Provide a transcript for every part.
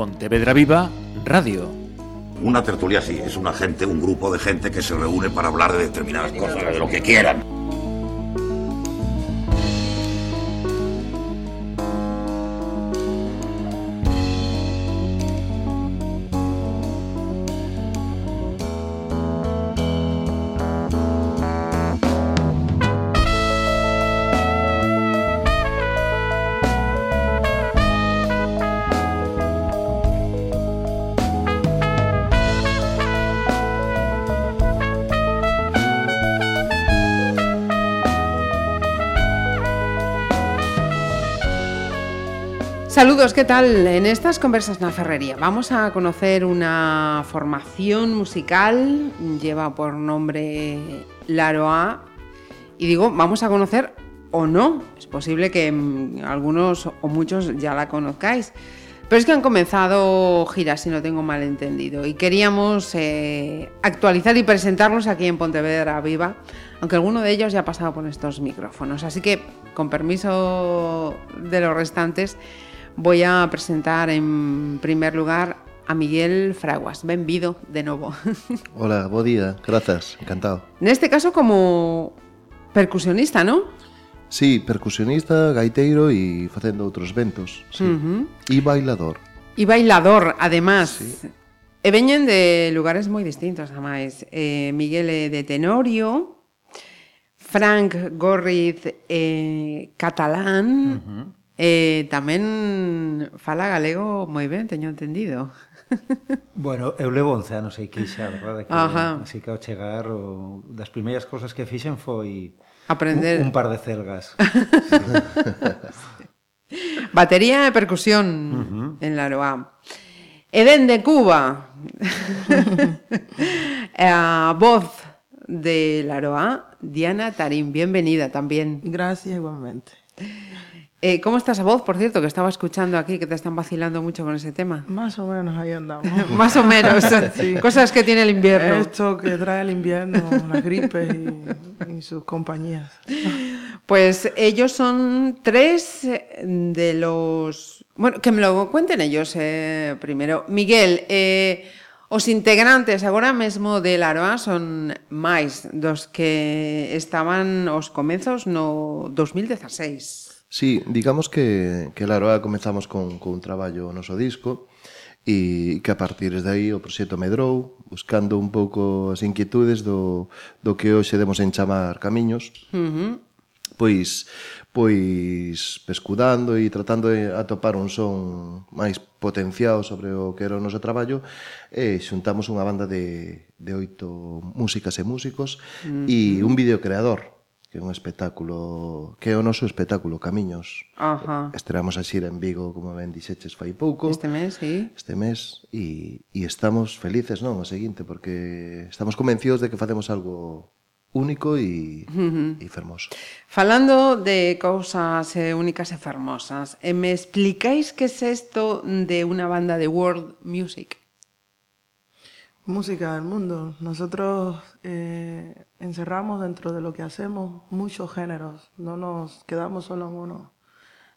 Pontevedra Viva Radio. Una tertulia sí, es una gente, un grupo de gente que se reúne para hablar de determinadas cosas, de lo que quieran. ¿Qué tal? En estas conversas en la ferrería vamos a conocer una formación musical, lleva por nombre Laroa, y digo, vamos a conocer o no, es posible que mm, algunos o muchos ya la conozcáis, pero es que han comenzado giras, si no tengo mal entendido, y queríamos eh, actualizar y presentarlos aquí en Pontevedra Viva, aunque alguno de ellos ya ha pasado por estos micrófonos, así que con permiso de los restantes, Voy a presentar en primer lugar a Miguel Fraguas. Benvido de novo. Hola, bo día. Grazas, encantado. Neste caso como percusionista, non? Sí, percusionista, gaiteiro e facendo outros ventos. Sí. Uh -huh. E bailador. E bailador, además. Sí. E veñen de lugares moi distintos, además. Eh, Miguel de Tenorio, Frank Gorriz eh, catalán, uh -huh Eh, tamén fala galego moi ben, teño entendido. Bueno, eu levo 11 anos aquí xa, verdade? Que, Ajá. Así que ao chegar, o, das primeiras cousas que fixen foi aprender un, un par de celgas. Batería e percusión uh -huh. en Laroa. E dende Cuba, a voz de Laroa, Diana Tarín, bienvenida también. Gracias igualmente. Eh, ¿Cómo estás a voz, por cierto? Que estaba escuchando aquí que te están vacilando mucho con ese tema. Más o menos ahí andamos. Más o menos. sí. Cosas que tiene el invierno. Esto que trae el invierno, las gripes y, y, sus compañías. Pues ellos son tres de los... Bueno, que me lo cuenten ellos eh, primero. Miguel, eh, Os integrantes agora mesmo de Laroa son máis dos que estaban os comezos no 2016. Sí, digamos que, que Laroa comezamos con, con un traballo no noso disco e que a partir de aí o proxecto medrou buscando un pouco as inquietudes do, do que hoxe demos en chamar camiños. Uh -huh pois pois pescudando e tratando de atopar un son máis potenciado sobre o que era o noso traballo e xuntamos unha banda de, de oito músicas e músicos mm -hmm. e un videocreador que é un espectáculo que é o noso espectáculo Camiños. Ajá. Estreamos a xira en Vigo, como ben dixeches, fai pouco. Este mes, sí. Este mes e, e estamos felices, non, o seguinte, porque estamos convencidos de que facemos algo único e, uh -huh. e fermoso. Falando de cousas eh, únicas e fermosas, eh, me explicáis que es esto de unha banda de world music? Música del mundo. Nosotros eh, encerramos dentro de lo que hacemos muchos géneros, no nos quedamos solo en uno.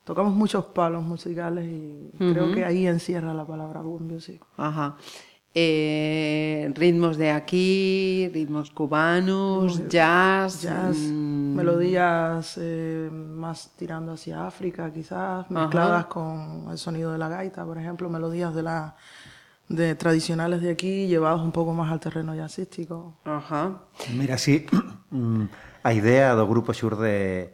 Tocamos muchos palos musicales y uh -huh. creo que ahí encierra la palabra world music. Ajá. Eh, ritmos de aquí, ritmos cubanos, jazz, jazz mmm... melodías eh, más tirando hacia África quizás, mezcladas Ajá. con el sonido de la gaita, por ejemplo, melodías de la de tradicionales de aquí llevados un pouco máis al terreno jazzístico. Ajá. Mira, sí, mm, a idea do grupo xurde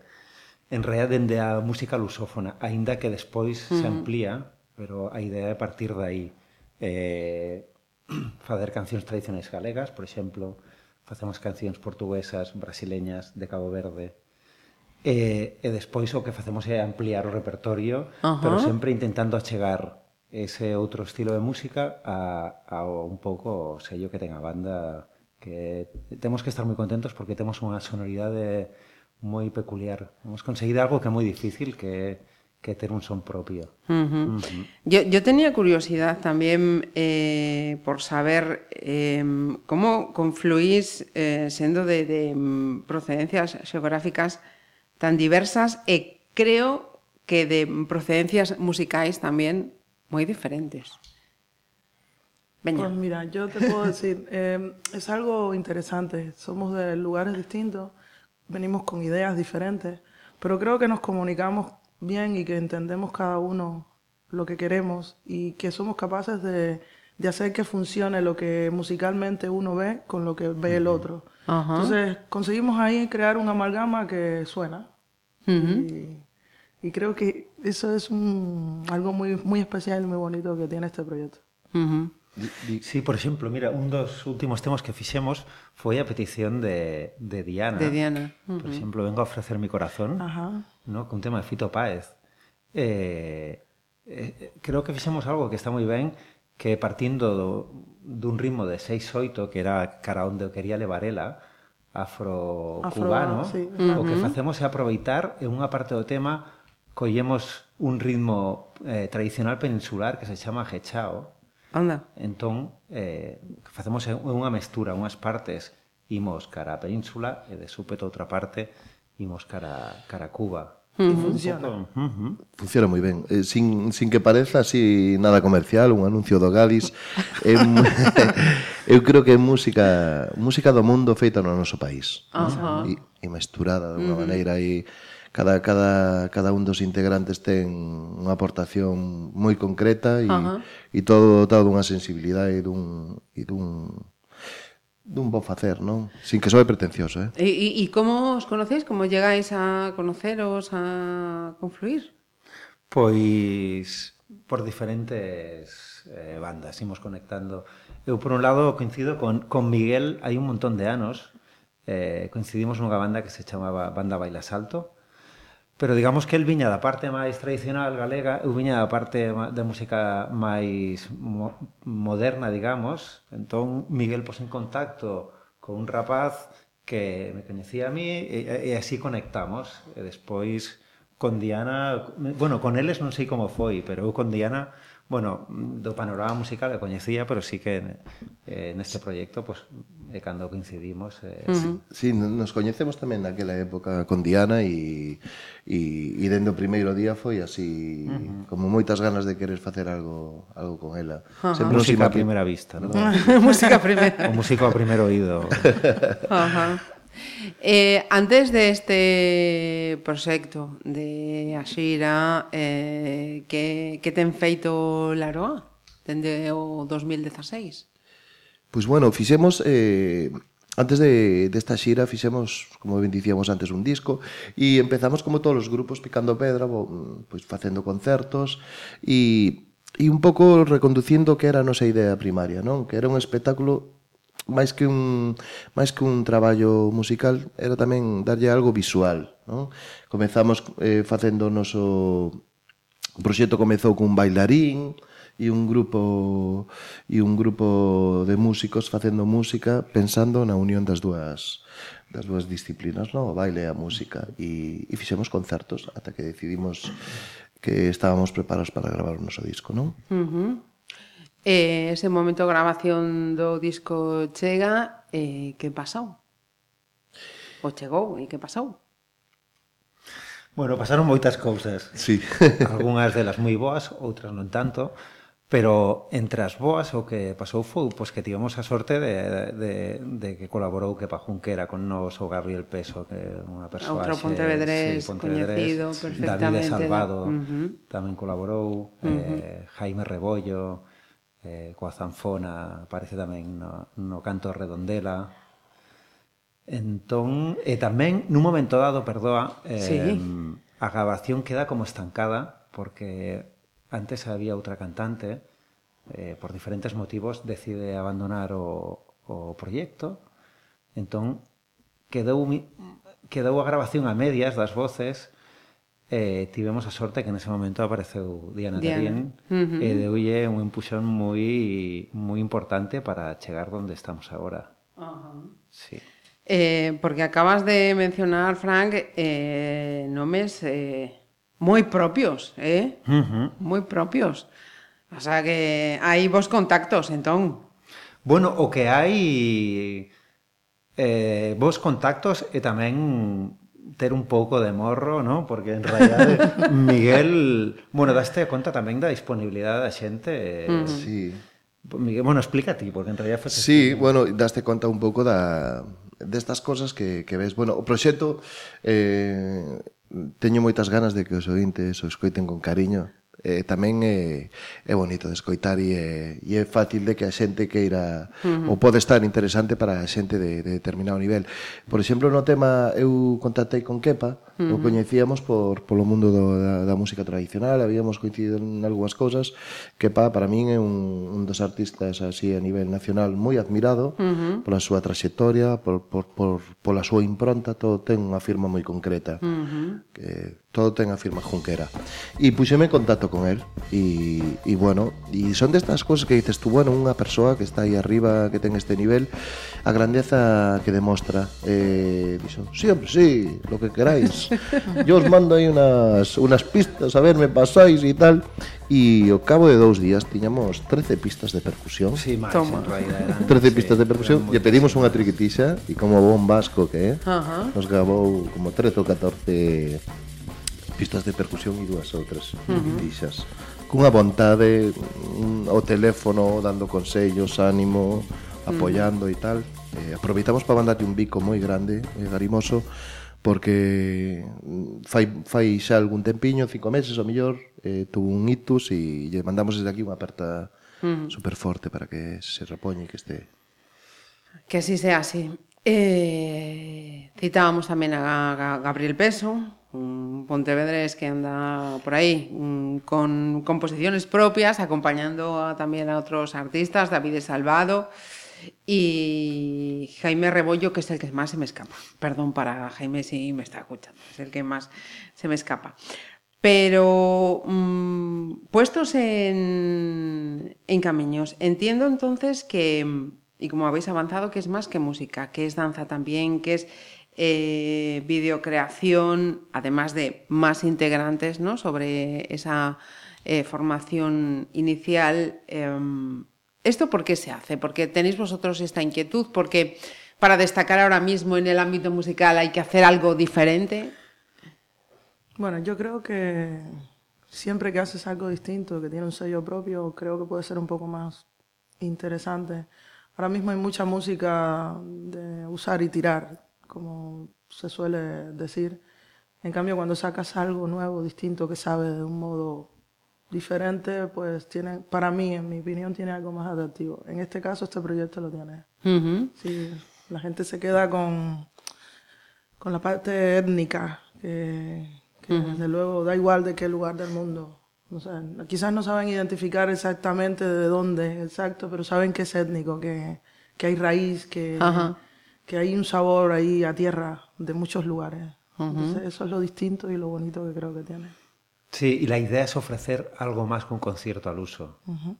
en realidad dende a música lusófona, aínda que despois uh -huh. se amplía, pero a idea é partir de aí. Eh, facer cancións tradicionais galegas, por exemplo, facemos cancións portuguesas, brasileñas, de Cabo Verde, E, e despois o que facemos é ampliar o repertorio, uh -huh. pero sempre intentando achegar ese outro estilo de música a, a un pouco o sello que ten a banda que temos que estar moi contentos porque temos unha sonoridade moi peculiar. Hemos conseguido algo que é moi difícil, que que ter un son propio. Uh -huh. Uh -huh. Yo, yo tenía curiosidad también eh, por saber eh, cómo confluís eh, siendo de, de procedencias geográficas tan diversas e creo que de procedencias musicais también moi diferentes. Veña. Pues mira, yo te puedo decir, eh, es algo interesante. Somos de lugares distintos, venimos con ideas diferentes, pero creo que nos comunicamos bien y que entendemos cada uno lo que queremos y que somos capaces de, de hacer que funcione lo que musicalmente uno ve con lo que ve el otro. Ajá. Entonces conseguimos ahí crear una amalgama que suena. y, y creo que eso es un, algo muy, muy especial y muy bonito que tiene este proyecto. Sí, por exemplo, mira, un dos últimos temas que fixemos foi a petición de, de Diana. De Diana. Uh -huh. Por exemplo, vengo a ofrecer mi corazón, uh -huh. ¿no? Con tema de Fito Páez. Eh, eh, creo que fixemos algo que está moi ben, que partindo do, dun ritmo de 6-8, que era cara onde eu quería levar ela, afro-cubano, afro, sí. uh -huh. o que facemos é aproveitar en unha parte do tema collemos un ritmo eh, tradicional peninsular que se chama jechao, Anda. Entón, eh, que facemos é unha mestura, unhas partes imos cara a península e de súpeto outra parte imos cara, cara a Cuba. Uh. Funciona. Uh -huh. Funciona moi ben. Eh, sin, sin que pareza así nada comercial, un anuncio do Galis. eh, eu creo que é música música do mundo feita no noso país. Uh -huh. e, e mesturada de unha uh -huh. maneira e cada, cada, cada un dos integrantes ten unha aportación moi concreta e, e todo dotado dunha sensibilidade e dun, e dun dun bo facer, non? Sin que soe pretencioso, eh? E, e, e como os conocéis? Como llegáis a conoceros, a confluir? Pois por diferentes eh, bandas, imos conectando. Eu, por un lado, coincido con, con Miguel hai un montón de anos. Eh, coincidimos nunha banda que se chamaba Banda Baila Salto, Pero digamos que el viña da parte máis tradicional galega eu viña da parte da música máis mo moderna, digamos. Entón, Miguel pos en contacto con un rapaz que me coñecía a mí e, e así conectamos. E despois, con Diana... Bueno, con eles non sei como foi, pero eu con Diana bueno, mm, do panorama musical que coñecía, pero sí que eh, neste proxecto, pues, e cando coincidimos... Eh... Uh -huh. Sí, nos coñecemos tamén naquela época con Diana e, e, e dende o primeiro día foi así, uh -huh. como moitas ganas de querer facer algo algo con ela. Uh -huh. Sempre música a primeira vista, non? No? música a primeira. O músico a primeiro oído. Ajá. Uh -huh. Eh, antes de este proxecto de a xira, eh, que, que ten feito Laroa dende o 2016? Pois bueno, fixemos... Eh, antes de, desta de xira fixemos, como ben dicíamos antes, un disco e empezamos como todos os grupos picando pedra, bo, pois facendo concertos e, e un pouco reconducindo que era a nosa idea primaria, non? Que era un espectáculo máis que un máis que un traballo musical era tamén darlle algo visual, non? Comezamos eh, facendo o noso o proxecto comezou cun bailarín e un grupo e un grupo de músicos facendo música pensando na unión das dúas das dúas disciplinas, non? O baile e a música e, e fixemos concertos ata que decidimos que estábamos preparados para gravar o noso disco, non? Uh -huh. E ese momento de grabación do disco chega e que pasou? O chegou e que pasou? Bueno, pasaron moitas cousas. Sí. Algúnas delas moi boas, outras non tanto, pero entre as boas o que pasou foi pois que tivemos a sorte de, de, de que colaborou que Junquera con nos o Gabriel Peso, que é unha persoa Outro Pontevedrés, sí, Pontevedrés coñecido perfectamente. David Salvado uh -huh. tamén colaborou, uh -huh. eh, Jaime Rebollo, eh, coa zanfona, aparece tamén no, no canto redondela. Entón, e tamén, nun momento dado, perdoa, eh, sí. a grabación queda como estancada, porque antes había outra cantante, eh, por diferentes motivos, decide abandonar o, o proyecto, entón quedou, quedou a grabación a medias das voces, eh, tivemos a sorte que nese momento apareceu Diana, Diana. Tarín uh eh, -huh. e deulle un empuxón moi moi importante para chegar onde estamos agora. Uh -huh. Sí. Eh, porque acabas de mencionar, Frank, eh, nomes eh, moi propios, eh? Uh -huh. Moi propios. O sea que hai vos contactos, entón. Bueno, o que hai eh, vos contactos e tamén ter un pouco de morro, ¿no? Porque en realidad Miguel, bueno, daste conta tamén da disponibilidade da xente. Eh, mm. Sí. Miguel, bueno, explica ti, porque en realidad foi... Sí, bueno, daste conta un pouco da destas cosas que, que ves. Bueno, o proxecto eh, teño moitas ganas de que os ointes o escoiten con cariño eh, tamén é, é bonito de escoitar e é, e é fácil de que a xente queira uh -huh. ou pode estar interesante para a xente de, de determinado nivel. Por exemplo, no tema eu contactei con Kepa, uh -huh. o coñecíamos por polo mundo do, da, da música tradicional, habíamos coincidido en algunhas cousas. Kepa para min é un, un dos artistas así a nivel nacional moi admirado uh -huh. pola súa traxectoria, por, por, por, pola súa impronta, todo ten unha firma moi concreta. Uh eh, -huh. que todo ten a firma junquera. E puxeme en contacto con él y, y bueno, y son destas cousas que dices tú, bueno, unha persoa que está aí arriba, que ten este nivel, a grandeza que demostra. Eh, dixo, siempre sí, lo que queráis. Yo os mando aí unas, unas pistas, a ver, me pasáis e tal. E ao cabo de dous días tiñamos 13 pistas de percusión. Sí, máis, Toma. en realidad. 13 sí, pistas de percusión. e pedimos unha triquetixa e como bon vasco que é, nos grabou como 13 ou 14 pistas de percusión e dúas outras uh -huh. dixas cunha vontade un, o teléfono dando consellos, ánimo, apoiando uh -huh. e tal. Eh, aproveitamos para mandarte un bico moi grande e garimoso porque mm, fai, fai xa algún tempiño, cinco meses ou mellor, eh, tuvo un itus e lle mandamos desde aquí unha aperta uh -huh. super forte para que se repoñe e que este... Que así sea así. Eh, citábamos tamén a, a Gabriel Peso, un que anda por aí mm, con composiciones propias, acompañando a- también a otros artistas, David Salvado y Jaime Rebollo, que es el que más se me escapa. Perdón para Jaime si me está escuchando, es el que más se me escapa. Pero mm, puestos en, en caminos, entiendo entonces que, y como habéis avanzado, que es más que música, que es danza también, que es eh, videocreación, además de más integrantes ¿no? sobre esa eh, formación inicial. em, ¿Esto por qué se hace? Porque tenéis vosotros esta inquietud, porque para destacar ahora mismo en el ámbito musical hay que hacer algo diferente. Bueno, yo creo que siempre que haces algo distinto, que tiene un sello propio, creo que puede ser un poco más interesante. Ahora mismo hay mucha música de usar y tirar, como se suele decir. En cambio, cuando sacas algo nuevo, distinto, que sabe de un modo diferente, pues tiene, para mí, en mi opinión, tiene algo más atractivo. En este caso, este proyecto lo tiene. Ujú. Sí, la gente se queda con, con la parte étnica, que, que desde luego da igual de qué lugar del mundo. O sea, quizás no saben identificar exactamente de dónde, exacto, pero saben que es étnico, que, que hay raíz, que, Ajá. Que hay un sabor ahí a tierra de muchos lugares. Entonces, eso es lo distinto y lo bonito que creo que tiene. Sí, y la idea es ofrecer algo más que un concierto al uso.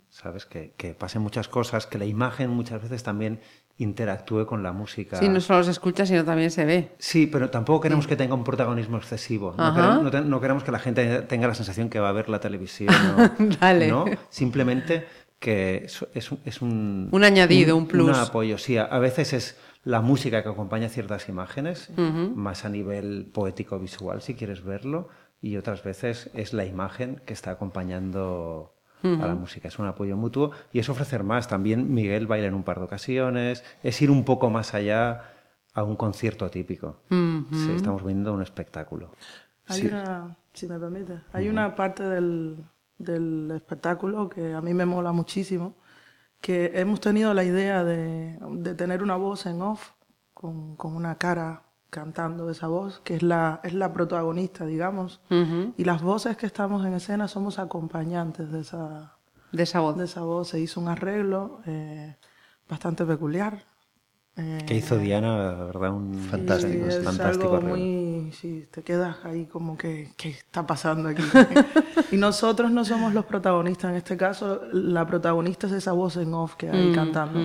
¿Sabes? Que, que pasen muchas cosas, que la imagen muchas veces también interactúe con la música. Sí, no solo se escucha, sino también se ve. Sí, pero tampoco queremos que tenga un protagonismo excesivo. No queremos, no te- no queremos que la gente tenga la sensación que va a ver la televisión. ¿no? Vale. ¿no? Simplemente que es, es un, es un... Un añadido, un plus. Un apoyo, sí. A a veces es la música que acompaña ciertas imágenes, más a nivel poético-visual, si quieres verlo, y otras veces es la imagen que está acompañando a la música. Es un apoyo mutuo y es ofrecer más. También Miguel baila en un par de ocasiones, es ir un poco más allá a un concierto típico. Sí, estamos viendo un espectáculo. Hay una, si me permite, hay una parte del, del espectáculo que a mí me mola muchísimo, que hemos tenido la idea de, de tener una voz en off, con, con una cara cantando esa voz, que es la, es la protagonista, digamos, y las voces que estamos en escena somos acompañantes de esa, De esa voz. de esa voz. Se hizo un arreglo eh, bastante peculiar. Eh, Que hizo Diana, la verdad, un Fantástico, Sí, es fantástico algo arreglo. muy... Sí, te quedas ahí como que, ¿qué está pasando aquí? y nosotros no somos los protagonistas. En este caso, la protagonista es esa voz en off que hay cantando.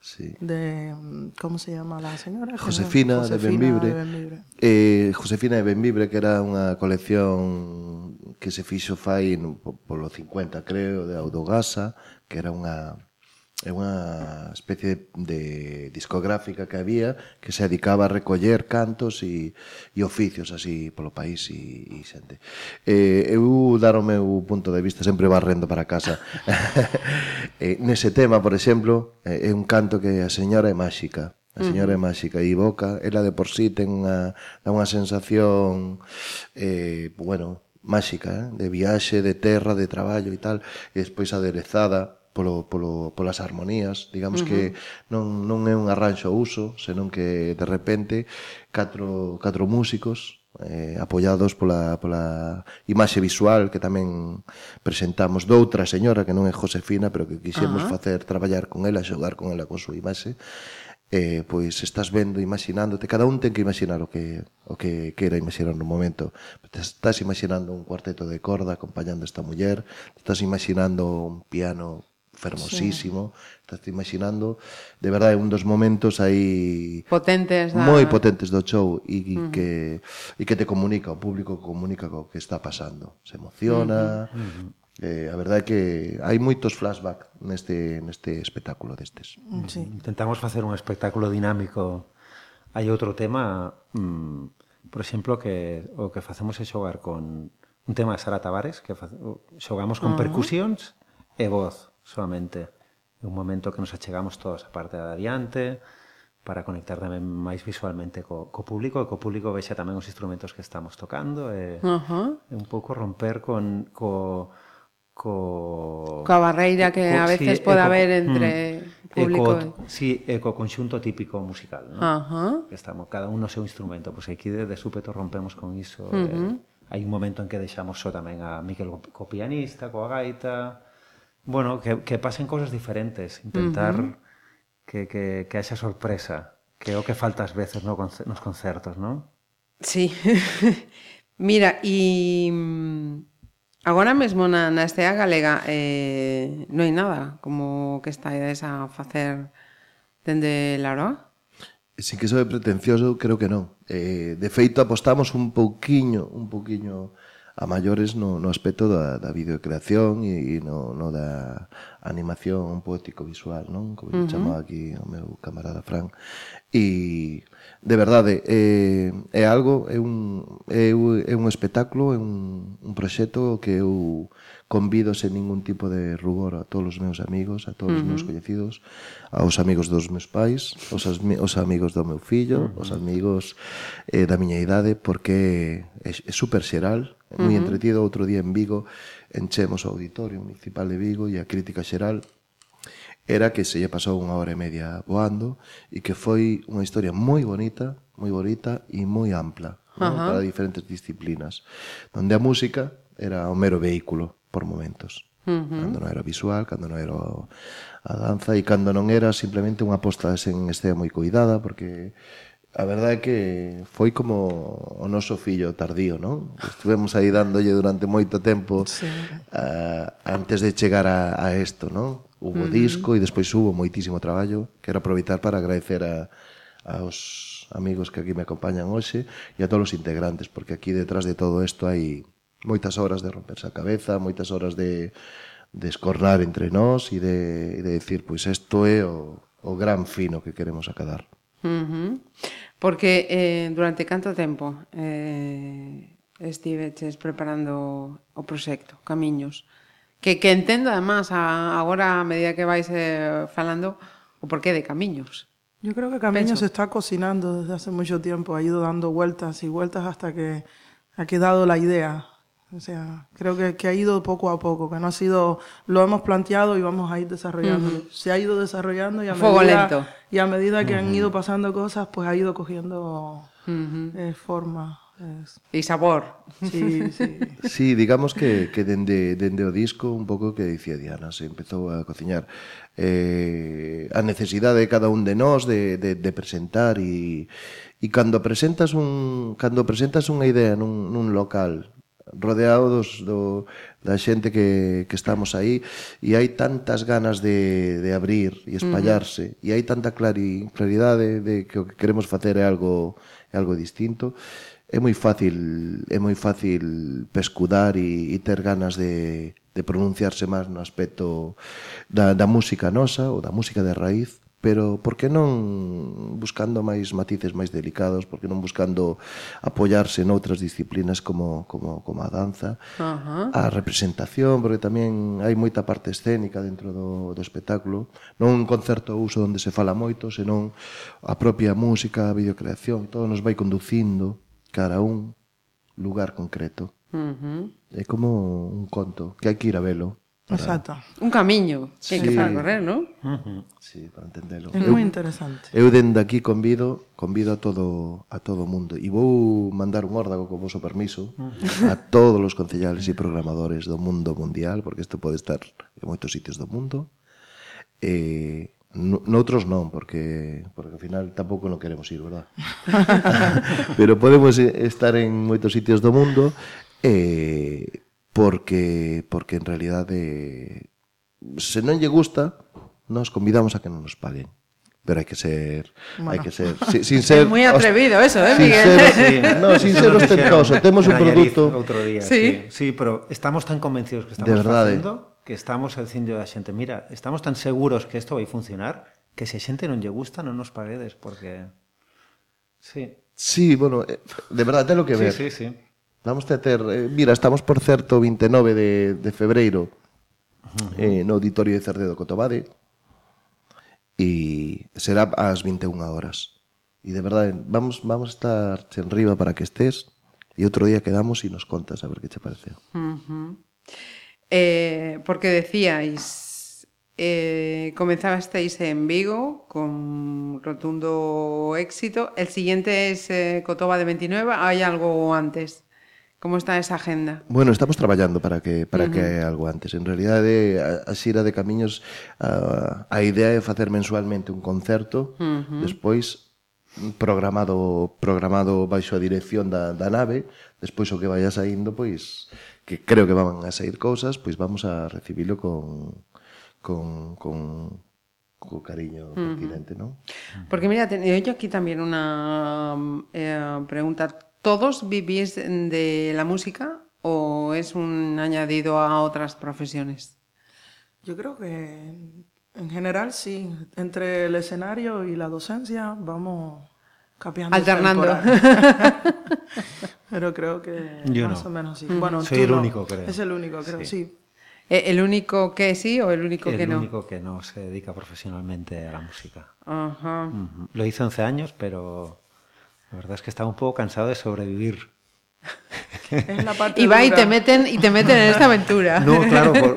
Sí. De, mm, ¿cómo se llama la señora? No- Josefina, de Benvibre. de Benvibre. Eh, Josefina de Benvibre, que era unha colección que se fixo fai no, po- polo 50, creo, de Audogasa, que era unha é unha especie de, discográfica que había que se dedicaba a recoller cantos e, e oficios así polo país e, e xente. Eh, eu dar o meu punto de vista sempre barrendo para casa. eh, nese tema, por exemplo, eh, é un canto que a señora é máxica. A señora é máxica e boca, ela de por sí ten unha, dá unha sensación eh, bueno, máxica, eh? de viaxe, de terra, de traballo e tal, e despois aderezada, polo, polo, polas armonías, digamos uh -huh. que non, non é un arranxo ao uso, senón que de repente catro, catro músicos eh, apoiados pola, pola imaxe visual que tamén presentamos doutra señora que non é Josefina pero que quixemos uh -huh. facer traballar con ela xogar con ela con súa imaxe eh, pois estás vendo, imaginándote cada un ten que imaginar o que, o que queira imaginar no momento te estás imaginando un cuarteto de corda acompañando a esta muller estás imaginando un piano fermosísimo, sí. estás imaginando, de verdade un dos momentos aí potentes da... moi potentes do show e, e uh -huh. que e que te comunica o público comunica co que está pasando, se emociona. Uh -huh. Uh -huh. Eh, a verdade é que hai moitos flashback neste neste espectáculo destes. Mm-hmm. Sí. Intentamos facer un espectáculo dinámico. Hai outro tema, mm, por exemplo, que o que facemos é xogar con un tema de Sara Tavares, que xogamos con uh -huh. percusións e voz solamente un momento que nos achegamos todos a parte da adiante para conectar tamén máis visualmente co, co público e co público vexa tamén os instrumentos que estamos tocando e, uh -huh. e un pouco romper con co, co... Coa barreira que co, a veces sí, pode haber entre mm, público e... Co, Sí, e co conxunto típico musical, non? Uh -huh. Que estamos cada un no seu instrumento, pois pues aquí de, de súpeto rompemos con iso. Uh -huh. e, hai un momento en que deixamos só tamén a Miquel co pianista, coa gaita, bueno, que, que pasen cosas diferentes, intentar uh -huh. que, que, que haxa sorpresa, que é o que falta ás veces no, nos concertos, non? Sí. Mira, e mm, agora mesmo na, na estea galega eh, non hai nada como que está a facer dende Laroa? Si que soe pretencioso, creo que non. Eh, de feito, apostamos un pouquiño, un pouquiño a maiores no, no aspecto da, da videocreación e, e no, no da animación poético-visual, non? Como uh -huh. chamaba aquí o meu camarada Fran. E, de verdade, é, é algo, é un, é, é un espectáculo, é un, un proxecto que eu convido sen ningún tipo de rubor a todos os meus amigos, a todos uh -huh. os meus coñecidos, aos amigos dos meus pais, aos, aos amigos do meu fillo, uh -huh. aos amigos eh, da miña idade, porque é, é super xeral, uh -huh. entretido. Outro día en Vigo enchemos o Auditorio Municipal de Vigo e a crítica xeral era que se lle pasou unha hora e media voando e que foi unha historia moi bonita, moi bonita e moi ampla uh -huh. para diferentes disciplinas, donde a música era o mero vehículo por momentos. Uh -huh. Cando non era visual, cando non era a danza e cando non era simplemente unha posta en escena moi cuidada porque A verdade é que foi como o noso fillo tardío, non? Estuvemos aí dándolle durante moito tempo sí. uh, antes de chegar a, a esto, non? Hubo uh -huh. disco e despois hubo moitísimo traballo. Quero aproveitar para agradecer a, aos amigos que aquí me acompañan hoxe e a todos os integrantes, porque aquí detrás de todo isto hai moitas horas de romperse a cabeza, moitas horas de, de escornar entre nós e de, de decir, pois isto é o, o gran fino que queremos acadar. Uh -huh. Porque eh, durante canto tempo eh, estiveches preparando o proxecto, Camiños? Que, que entendo, además, a, agora, a medida que vais eh, falando, o porqué de Camiños. Yo creo que Camiños se está cocinando desde hace mucho tiempo, ha ido dando vueltas y vueltas hasta que ha quedado la idea. O sea, creo que, que, ha ido poco a poco, que no ha sido, lo hemos planteado y vamos a ir desarrollando. Uh -huh. Se ha ido desarrollando y a Fuego medida, lento. Y a medida que uh -huh. han ido pasando cosas, pues ha ido cogiendo uh -huh. eh, forma. Es... E sabor. Sí, sí. sí, digamos que, que dende, dende o disco un pouco que dicía Diana, se empezou a cociñar eh, a necesidade de cada un de nós de, de, de presentar e, e cando presentas un cando presentas unha idea nun, nun local rodeado dos, do, da xente que, que estamos aí e hai tantas ganas de, de abrir e espallarse uh -huh. e hai tanta clari, claridade de que o que queremos facer é algo é algo distinto é moi fácil é moi fácil pescudar e, e ter ganas de, de pronunciarse máis no aspecto da, da música nosa ou da música de raíz pero por que non buscando máis matices máis delicados, por que non buscando apoiarse noutras disciplinas como, como, como a danza, uh -huh. a representación, porque tamén hai moita parte escénica dentro do, do espectáculo, non un concerto ou uso onde se fala moito, senón a propia música, a videocreación, todo nos vai conducindo cara a un lugar concreto. Uh -huh. É como un conto, que hai que ir a velo. Exacto. Un camiño sí. que correr, non? Uh -huh. Sí, para entendelo. É moi interesante. Eu dende aquí convido, convido a todo a todo o mundo e vou mandar un órdago con vosso permiso uh -huh. a todos os concellales e programadores do mundo mundial, porque isto pode estar en moitos sitios do mundo. Eh, noutros non, porque porque ao final tampouco non queremos ir, verdad? Pero podemos eh, estar en moitos sitios do mundo e eh, porque porque en realidade se non lle gusta, nos convidamos a que non nos paguen. Pero hai que ser, bueno. hai que ser, sin, sin ser moi atrevido eso, eh, sin Miguel. Ser, sí, sin sí, ser ostentoso. Temos un produto outro día, sí. sí. sí, pero estamos tan convencidos que estamos de verdade. facendo que estamos dicindo a xente, mira, estamos tan seguros que isto vai funcionar que se a xente non lle gusta non nos paguedes porque Sí. Sí, bueno, eh, de verdade, ten lo que ver. Sí, sí, sí. Vamos a ter, eh, mira, estamos por certo 29 de, de febreiro uh -huh. eh, no Auditorio de Cerdedo Cotobade e será ás 21 horas. E de verdade, vamos, vamos a estar en riba para que estés e outro día quedamos e nos contas a ver que che parece. Uh -huh. eh, porque decíais, eh, comenzasteis en Vigo con rotundo éxito. El siguiente es eh, Cotoba de 29. ¿Hay algo antes? Como está esa agenda? Bueno, estamos traballando para que para uh -huh. que algo antes. En realidade, a, a xira de camiños a, a idea é facer mensualmente un concerto, uh -huh. despois programado programado baixo a dirección da, da nave, despois o que vaya saindo, pois que creo que van a sair cousas, pois vamos a recibilo con con con co cariño pertinente, uh -huh. non? Porque mira, teño yo aquí también unha eh, pregunta ¿Todos vivís de la música o es un añadido a otras profesiones? Yo creo que en general sí. Entre el escenario y la docencia vamos cambiando. Alternando. Pero creo que Yo más no. o menos sí. Bueno, Soy el único, creo. Es el único, creo, sí. sí. Eh, ¿El único que sí o el único el que no? El único que no se dedica profesionalmente a la música. Uh -huh. Lo hice 11 años, pero la verdad es que estaba un poco cansado de sobrevivir. Es la parte y va y te meten y te meten en esta aventura. No, claro, por,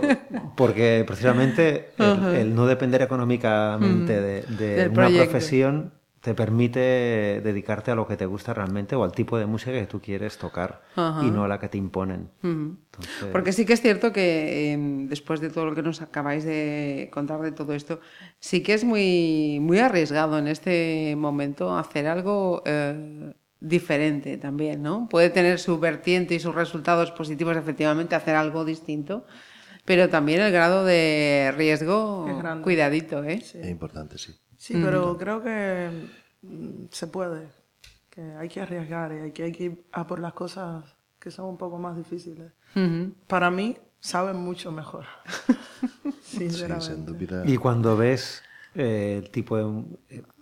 porque precisamente el, uh -huh. el, no depender económicamente uh -huh. de, de una proyecto. profesión te permite dedicarte a lo que te gusta realmente o al tipo de música que tú quieres tocar y no a la que te imponen. Uh -huh. Entonces... Porque sí que es cierto que eh, después de todo lo que nos acabáis de contar de todo esto, sí que es muy, muy arriesgado en este momento hacer algo eh, diferente también, ¿no? Puede tener su vertiente y sus resultados positivos, efectivamente, hacer algo distinto, pero también el grado de riesgo, cuidadito, ¿eh? Sí. Es importante, sí. Sí, pero mm. creo que se puede, que hay que arriesgar y hay que, hay que ir a por las cosas que son un poco más difíciles. Para mí, saben mucho mejor. Sinceramente. Sí, y cuando ves eh, el tipo de...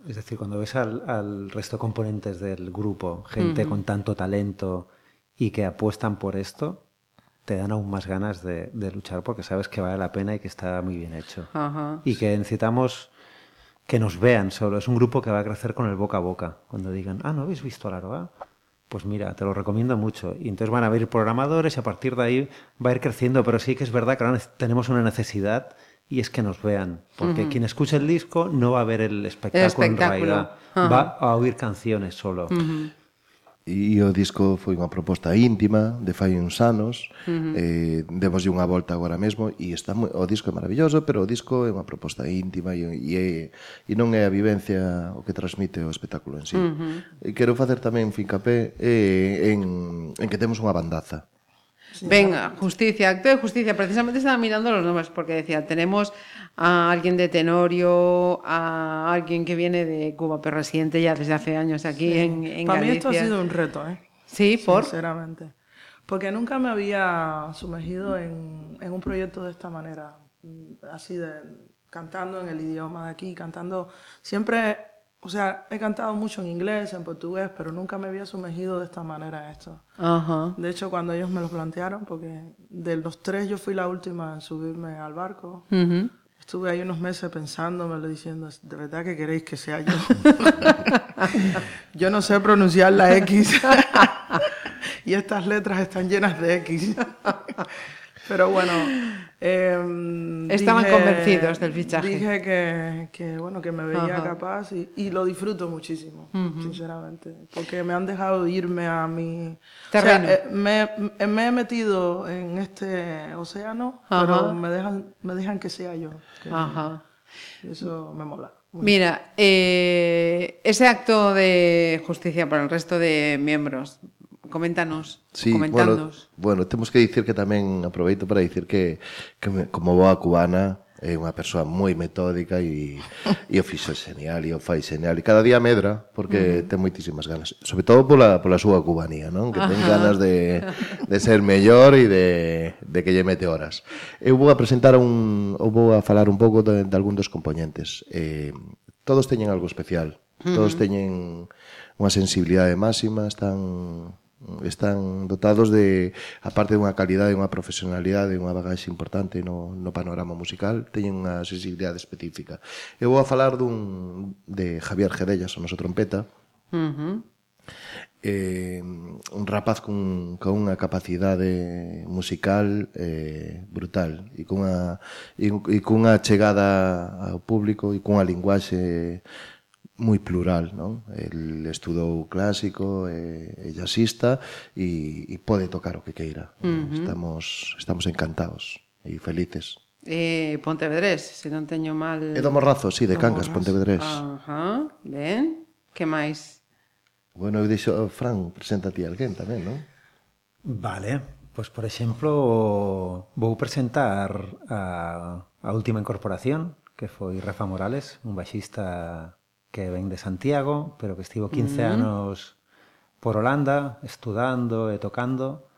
Es decir, cuando ves al, al resto de componentes del grupo, gente uh -huh. con tanto talento y que apuestan por esto, te dan aún más ganas de, de, luchar porque sabes que vale la pena y que está muy bien hecho. Uh -huh. Y que necesitamos que nos vean solo. Es un grupo que va a crecer con el boca a boca. Cuando digan, ah, ¿no habéis visto la Aroa? Pues mira, te lo recomiendo mucho. Y entonces van a haber programadores y a partir de ahí va a ir creciendo. Pero sí que es verdad que ahora tenemos una necesidad y es que nos vean. Porque uh -huh. quien escuche el disco no va a ver el espectáculo, el espectáculo. en realidad. Uh -huh. Va a oír canciones solo. Uh -huh. E o disco foi unha proposta íntima de fai uns anos, uh -huh. eh, démoslle unha volta agora mesmo e está moi, o disco é maravilloso, pero o disco é unha proposta íntima e, e, é, e non é a vivencia o que transmite o espectáculo en sí. Uh -huh. E quero facer tamén fincapé eh, en, en que temos unha bandaza. Venga, justicia, acto de justicia. Precisamente estaba mirando los nombres porque decía, tenemos a alguien de Tenorio, a alguien que viene de Cuba, pero residente ya desde hace años aquí sí. en, en Para Galicia. mí esto ha sido un reto, ¿eh? Sí, por. Sinceramente. Porque nunca me había sumergido en, en un proyecto de esta manera, mm, así de cantando en el idioma de aquí, cantando siempre, o sea, he cantado mucho en inglés, en portugués, pero nunca me había sumergido de esta manera en esto. Ajá. De hecho, cuando ellos me lo plantearon, porque de los tres yo fui la última en subirme al barco, Ujú. estuve ahí unos meses pensándomelo, diciendo, ¿de verdad que queréis que sea yo? yo no sé pronunciar la X y estas letras están llenas de X. Pero bueno, em, Estaban dije- convencidos del fichaje. Dije que, que, bueno, que me veía Ajá. capaz y, y lo disfruto muchísimo, sinceramente, porque me han dejado irme a mi Terreno. O sea, eh, me, me he metido en este océano, Ajá. pero me dejan, me dejan que sea yo. que Ajá. Eso me mola. Mira, eh, ese acto de justicia para el resto de miembros, Coméntanos, sí, comentándonos. Bueno, bueno, temos que dicir que tamén aproveito para dicir que, que me, como boa cubana é unha persoa moi metódica e, e o fixo genial e o fai genial e cada día medra porque uh -huh. ten moitísimas ganas sobre todo pola, pola súa cubanía non? que ten ganas de, de ser mellor e de, de que lle mete horas eu vou a presentar un ou vou a falar un pouco de, de algún dos componentes eh, todos teñen algo especial todos teñen unha sensibilidade máxima están están dotados de aparte dunha calidade, unha profesionalidade, unha bagaxe importante no, no panorama musical, teñen unha sensibilidade específica. Eu vou a falar dun de Javier Gedellas, o noso trompeta. Uh -huh. Eh, un rapaz con, con unha capacidade musical eh, brutal e cunha, e, e cunha chegada ao público e cunha linguaxe eh, moi plural, non? El estudou clásico eh, e, e jazzista e, e pode tocar o que queira. Uh -huh. Estamos estamos encantados e felices. Eh, Pontevedrés, se non teño mal... Eh, é do Morrazo, sí, de do Cangas, Pontevedrés. Ajá, ben. Que máis? Bueno, eu dixo, oh, Fran, presenta ti alguén tamén, non? Vale, pois, pues, por exemplo, vou presentar a, a última incorporación, que foi Rafa Morales, un baixista que ven de Santiago, pero que estivo 15 mm. anos por Holanda estudando e tocando.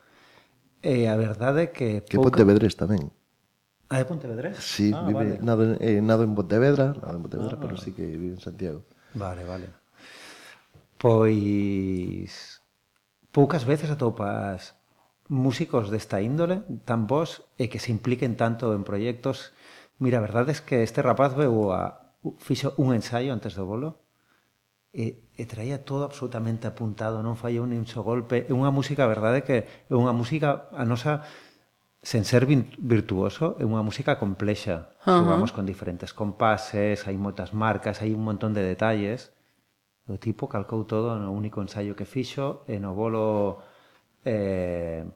E a verdade é que pouca... Que Pontevedrés tamén. Ah, de Pontevedrés? Sí, ah, vive, vale. nado, eh, nado en Pontevedra, nado en Pontevedra, ah, pero sí que vive en Santiago. Vale, vale. Pois poucas veces atopas músicos desta índole, tan vos, e que se impliquen tanto en proxectos. Mira, a verdade é que este rapaz veu a, fixo un ensaio antes do bolo e, e traía todo absolutamente apuntado, non fallou nin só golpe. É unha música, a verdade, que é unha música a nosa sen ser virtuoso, é unha música complexa. Uh -huh. Con diferentes compases, hai moitas marcas, hai un montón de detalles. O tipo calcou todo no único ensaio que fixo e no bolo eh,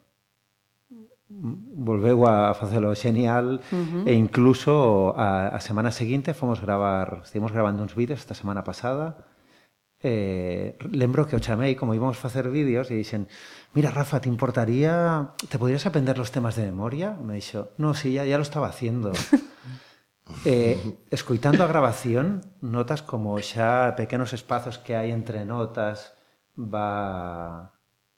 volveu a facelo genial uh -huh. e incluso a, a semana seguinte fomos gravar, estivemos gravando uns vídeos esta semana pasada eh, lembro que o chamei como íbamos facer vídeos e dixen mira Rafa, te importaría te podrías aprender los temas de memoria? me dixo, no, si, sí, ya, ya lo estaba haciendo eh, escoitando a grabación notas como xa pequenos espazos que hai entre notas va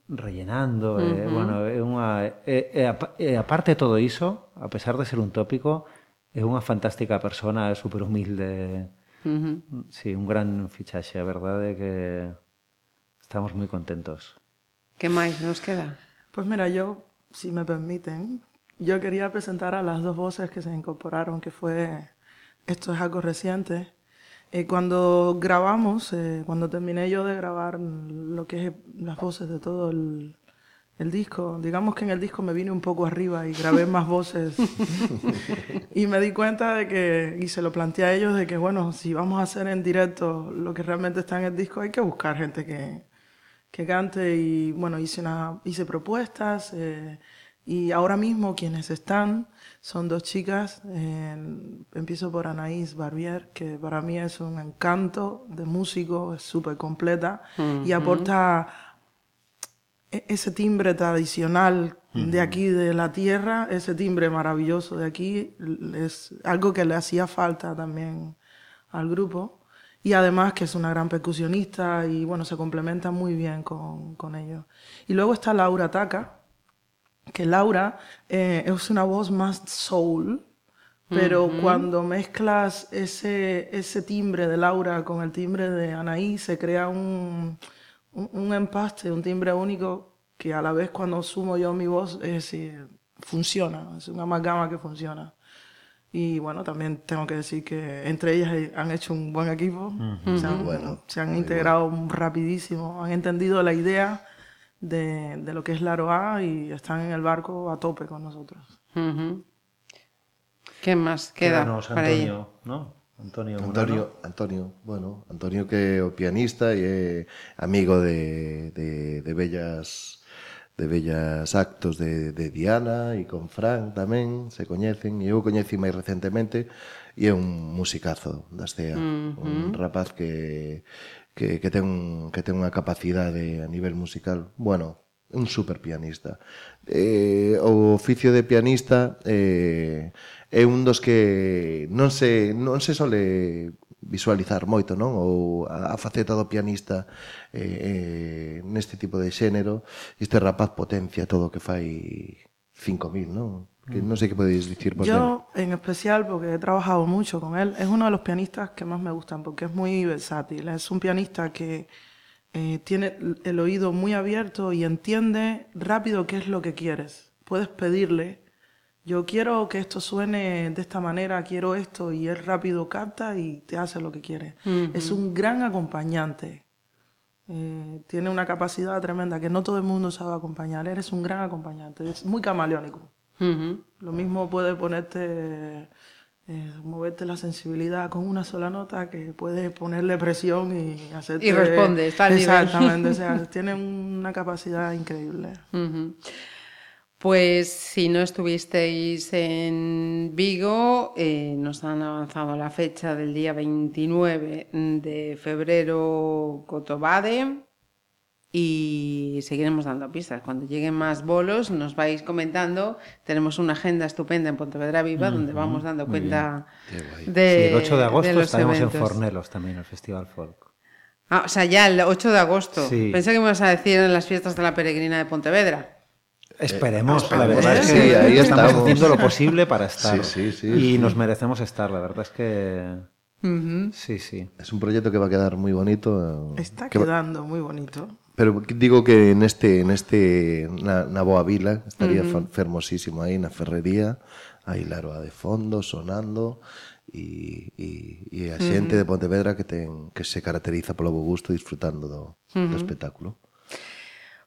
rellenando, uh -huh. eh, bueno, é unha e aparte de todo iso, a pesar de ser un tópico, é unha fantástica persona, é super humilde. Uh -huh. Sí, un gran fichaxe, a verdade é que estamos moi contentos. Que máis nos queda? Pues mira, yo, si me permiten, yo quería presentar a las dos voces que se incorporaron, que fue Esto es algo reciente. Eh, cuando grabamos, eh, cuando terminé yo de grabar lo que es las voces de todo el, el disco, digamos que en el disco me vine un poco arriba y grabé más voces. Y me di cuenta de que, y se lo planteé a ellos, de que bueno, si vamos a hacer en directo lo que realmente está en el disco, hay que buscar gente que, que cante. Y bueno, hice, una, hice propuestas eh, y ahora mismo quienes están son dos chicas, eh, empiezo por Anaís Barbier, que para mí es un encanto de músico, es súper completa uh -huh. y aporta ese timbre tradicional uh -huh. de aquí, de la tierra, ese timbre maravilloso de aquí, es algo que le hacía falta también al grupo. Y además que es una gran percusionista y bueno, se complementa muy bien con, con ellos. Y luego está Laura Taca, que Laura eh, es una voz más soul, pero cuando mezclas ese, ese timbre de Laura con el timbre de Anaí, se crea un, un, un empaste, un timbre único que a la vez cuando sumo yo mi voz es decir, funciona, es una amalgama que funciona. Y bueno, también tengo que decir que entre ellas han hecho un buen equipo, se han, Bueno, se han integrado rapidísimo, han entendido la idea de, de, lo que es la Aroa y están en el barco a tope con nosotros. Uh ¿Qué más queda Quédanos, para Antonio, ¿no? Antonio, Antonio, Antonio, bueno, Antonio que é o pianista e é amigo de, de, de bellas de bellas actos de, de Diana e con Fran tamén se coñecen e eu coñeci máis recentemente e é un musicazo da CEA, uh -huh. un rapaz que que, que, ten, que ten unha capacidade a nivel musical, bueno, un super pianista. Eh, o oficio de pianista eh, é un dos que non se, non se sole visualizar moito, non? Ou a, a faceta do pianista eh, eh, neste tipo de xénero, este rapaz potencia todo o que fai 5000, non? Que non sei que podeis dicir por. Yo, en especial, porque he trabajado mucho con él, es uno de los pianistas que más me gustan porque es muy versátil. Es un pianista que eh, tiene el oído muy abierto y entiende rápido qué es lo que quieres. Puedes pedirle, yo quiero que esto suene de esta manera, quiero esto, y él rápido capta y te hace lo que quiere. Es un gran acompañante. Eh, tiene una capacidad tremenda que no todo el mundo sabe acompañar. Eres un gran acompañante. Es muy camaleónico. Lo mismo puede ponerte, eh, moverte la sensibilidad con una sola nota que puede ponerle presión y hacerte... Y responde, está al nivel. Exactamente, o sea, tiene una capacidad increíble. Pues si no estuvisteis en Vigo, eh, nos han avanzado la fecha del día 29 de febrero Cotobade y seguiremos dando pistas. Cuando lleguen más bolos nos vais comentando. Tenemos una agenda estupenda en Pontevedra Viva donde vamos dando cuenta de, Sí, el 8 de agosto los estaremos en. Fornelos también, el Festival Folk. Ah, o sea, ya el 8 de agosto. Sí. Pensé que me ibas a decir en las fiestas de la peregrina de Pontevedra. Esperemos, la esperemos. verdad es Sí, que ahí estamos estamos. haciendo lo posible para estar. Sí, sí, sí, y sí. nos merecemos estar, la verdad es que... Sí, sí. Es un proxecto que va a quedar moi bonito. eh, Está que va- quedando muy bonito. Pero digo que neste, neste na, na Boa Vila, estaría uh -huh. fermosísimo aí na ferrería, aí Laroa de fondo, sonando, e, e, e a xente uh -huh. de Pontevedra que ten que se caracteriza polo bo gusto disfrutando do, uh -huh. do espectáculo.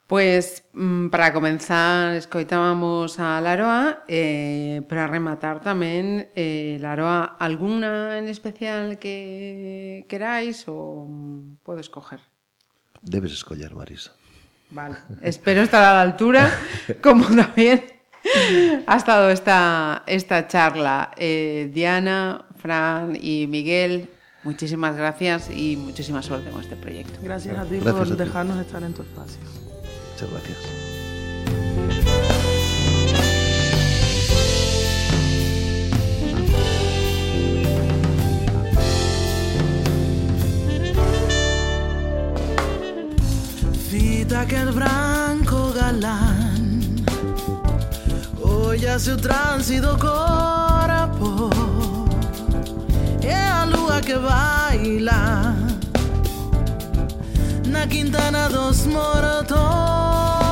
Pois, pues, mm, para comenzar, escoitábamos a Laroa, eh, para rematar tamén, eh, Laroa, alguna en especial que queráis ou mm, podes coger? Debes escoller, Marisa. Vale, espero estar a la altura como también ha estado esta, esta charla. Eh, Diana, Fran y Miguel, muchísimas gracias y muchísima suerte con este proyecto. Gracias a ti Gracias por a ti. dejarnos estar en tu espacio. Muchas gracias. Che il branco galán Hoy hace un tránsito corpo E a lua que baila. Na quintana dos mortos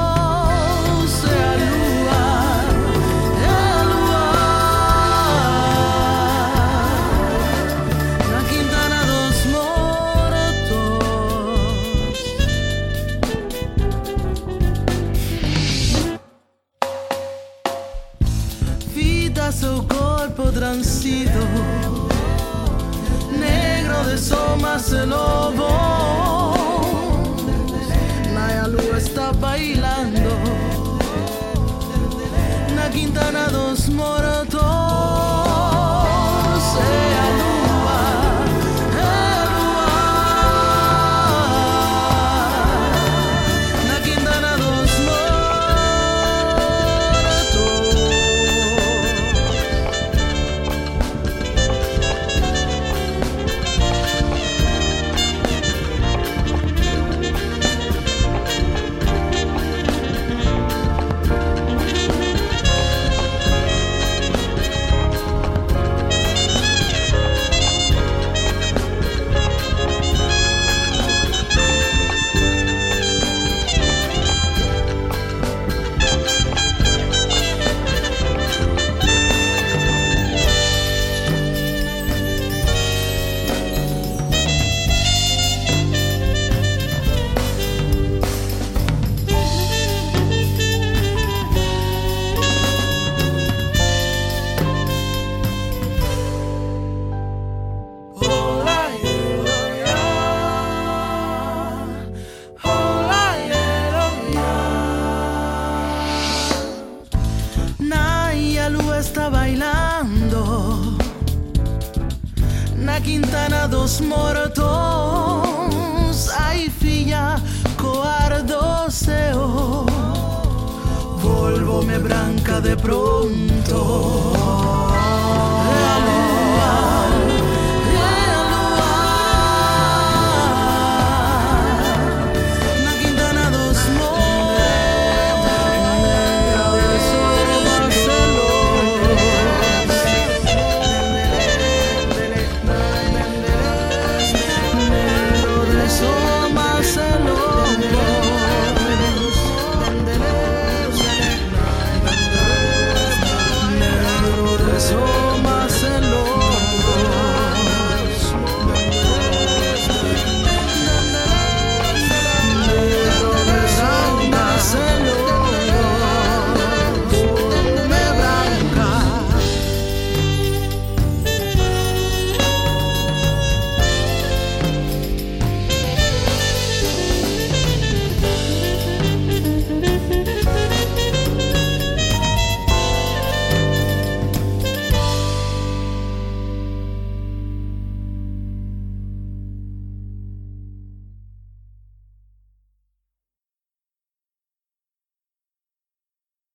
más novo. Naya Lua está bailando. Na Quintana dos Moros.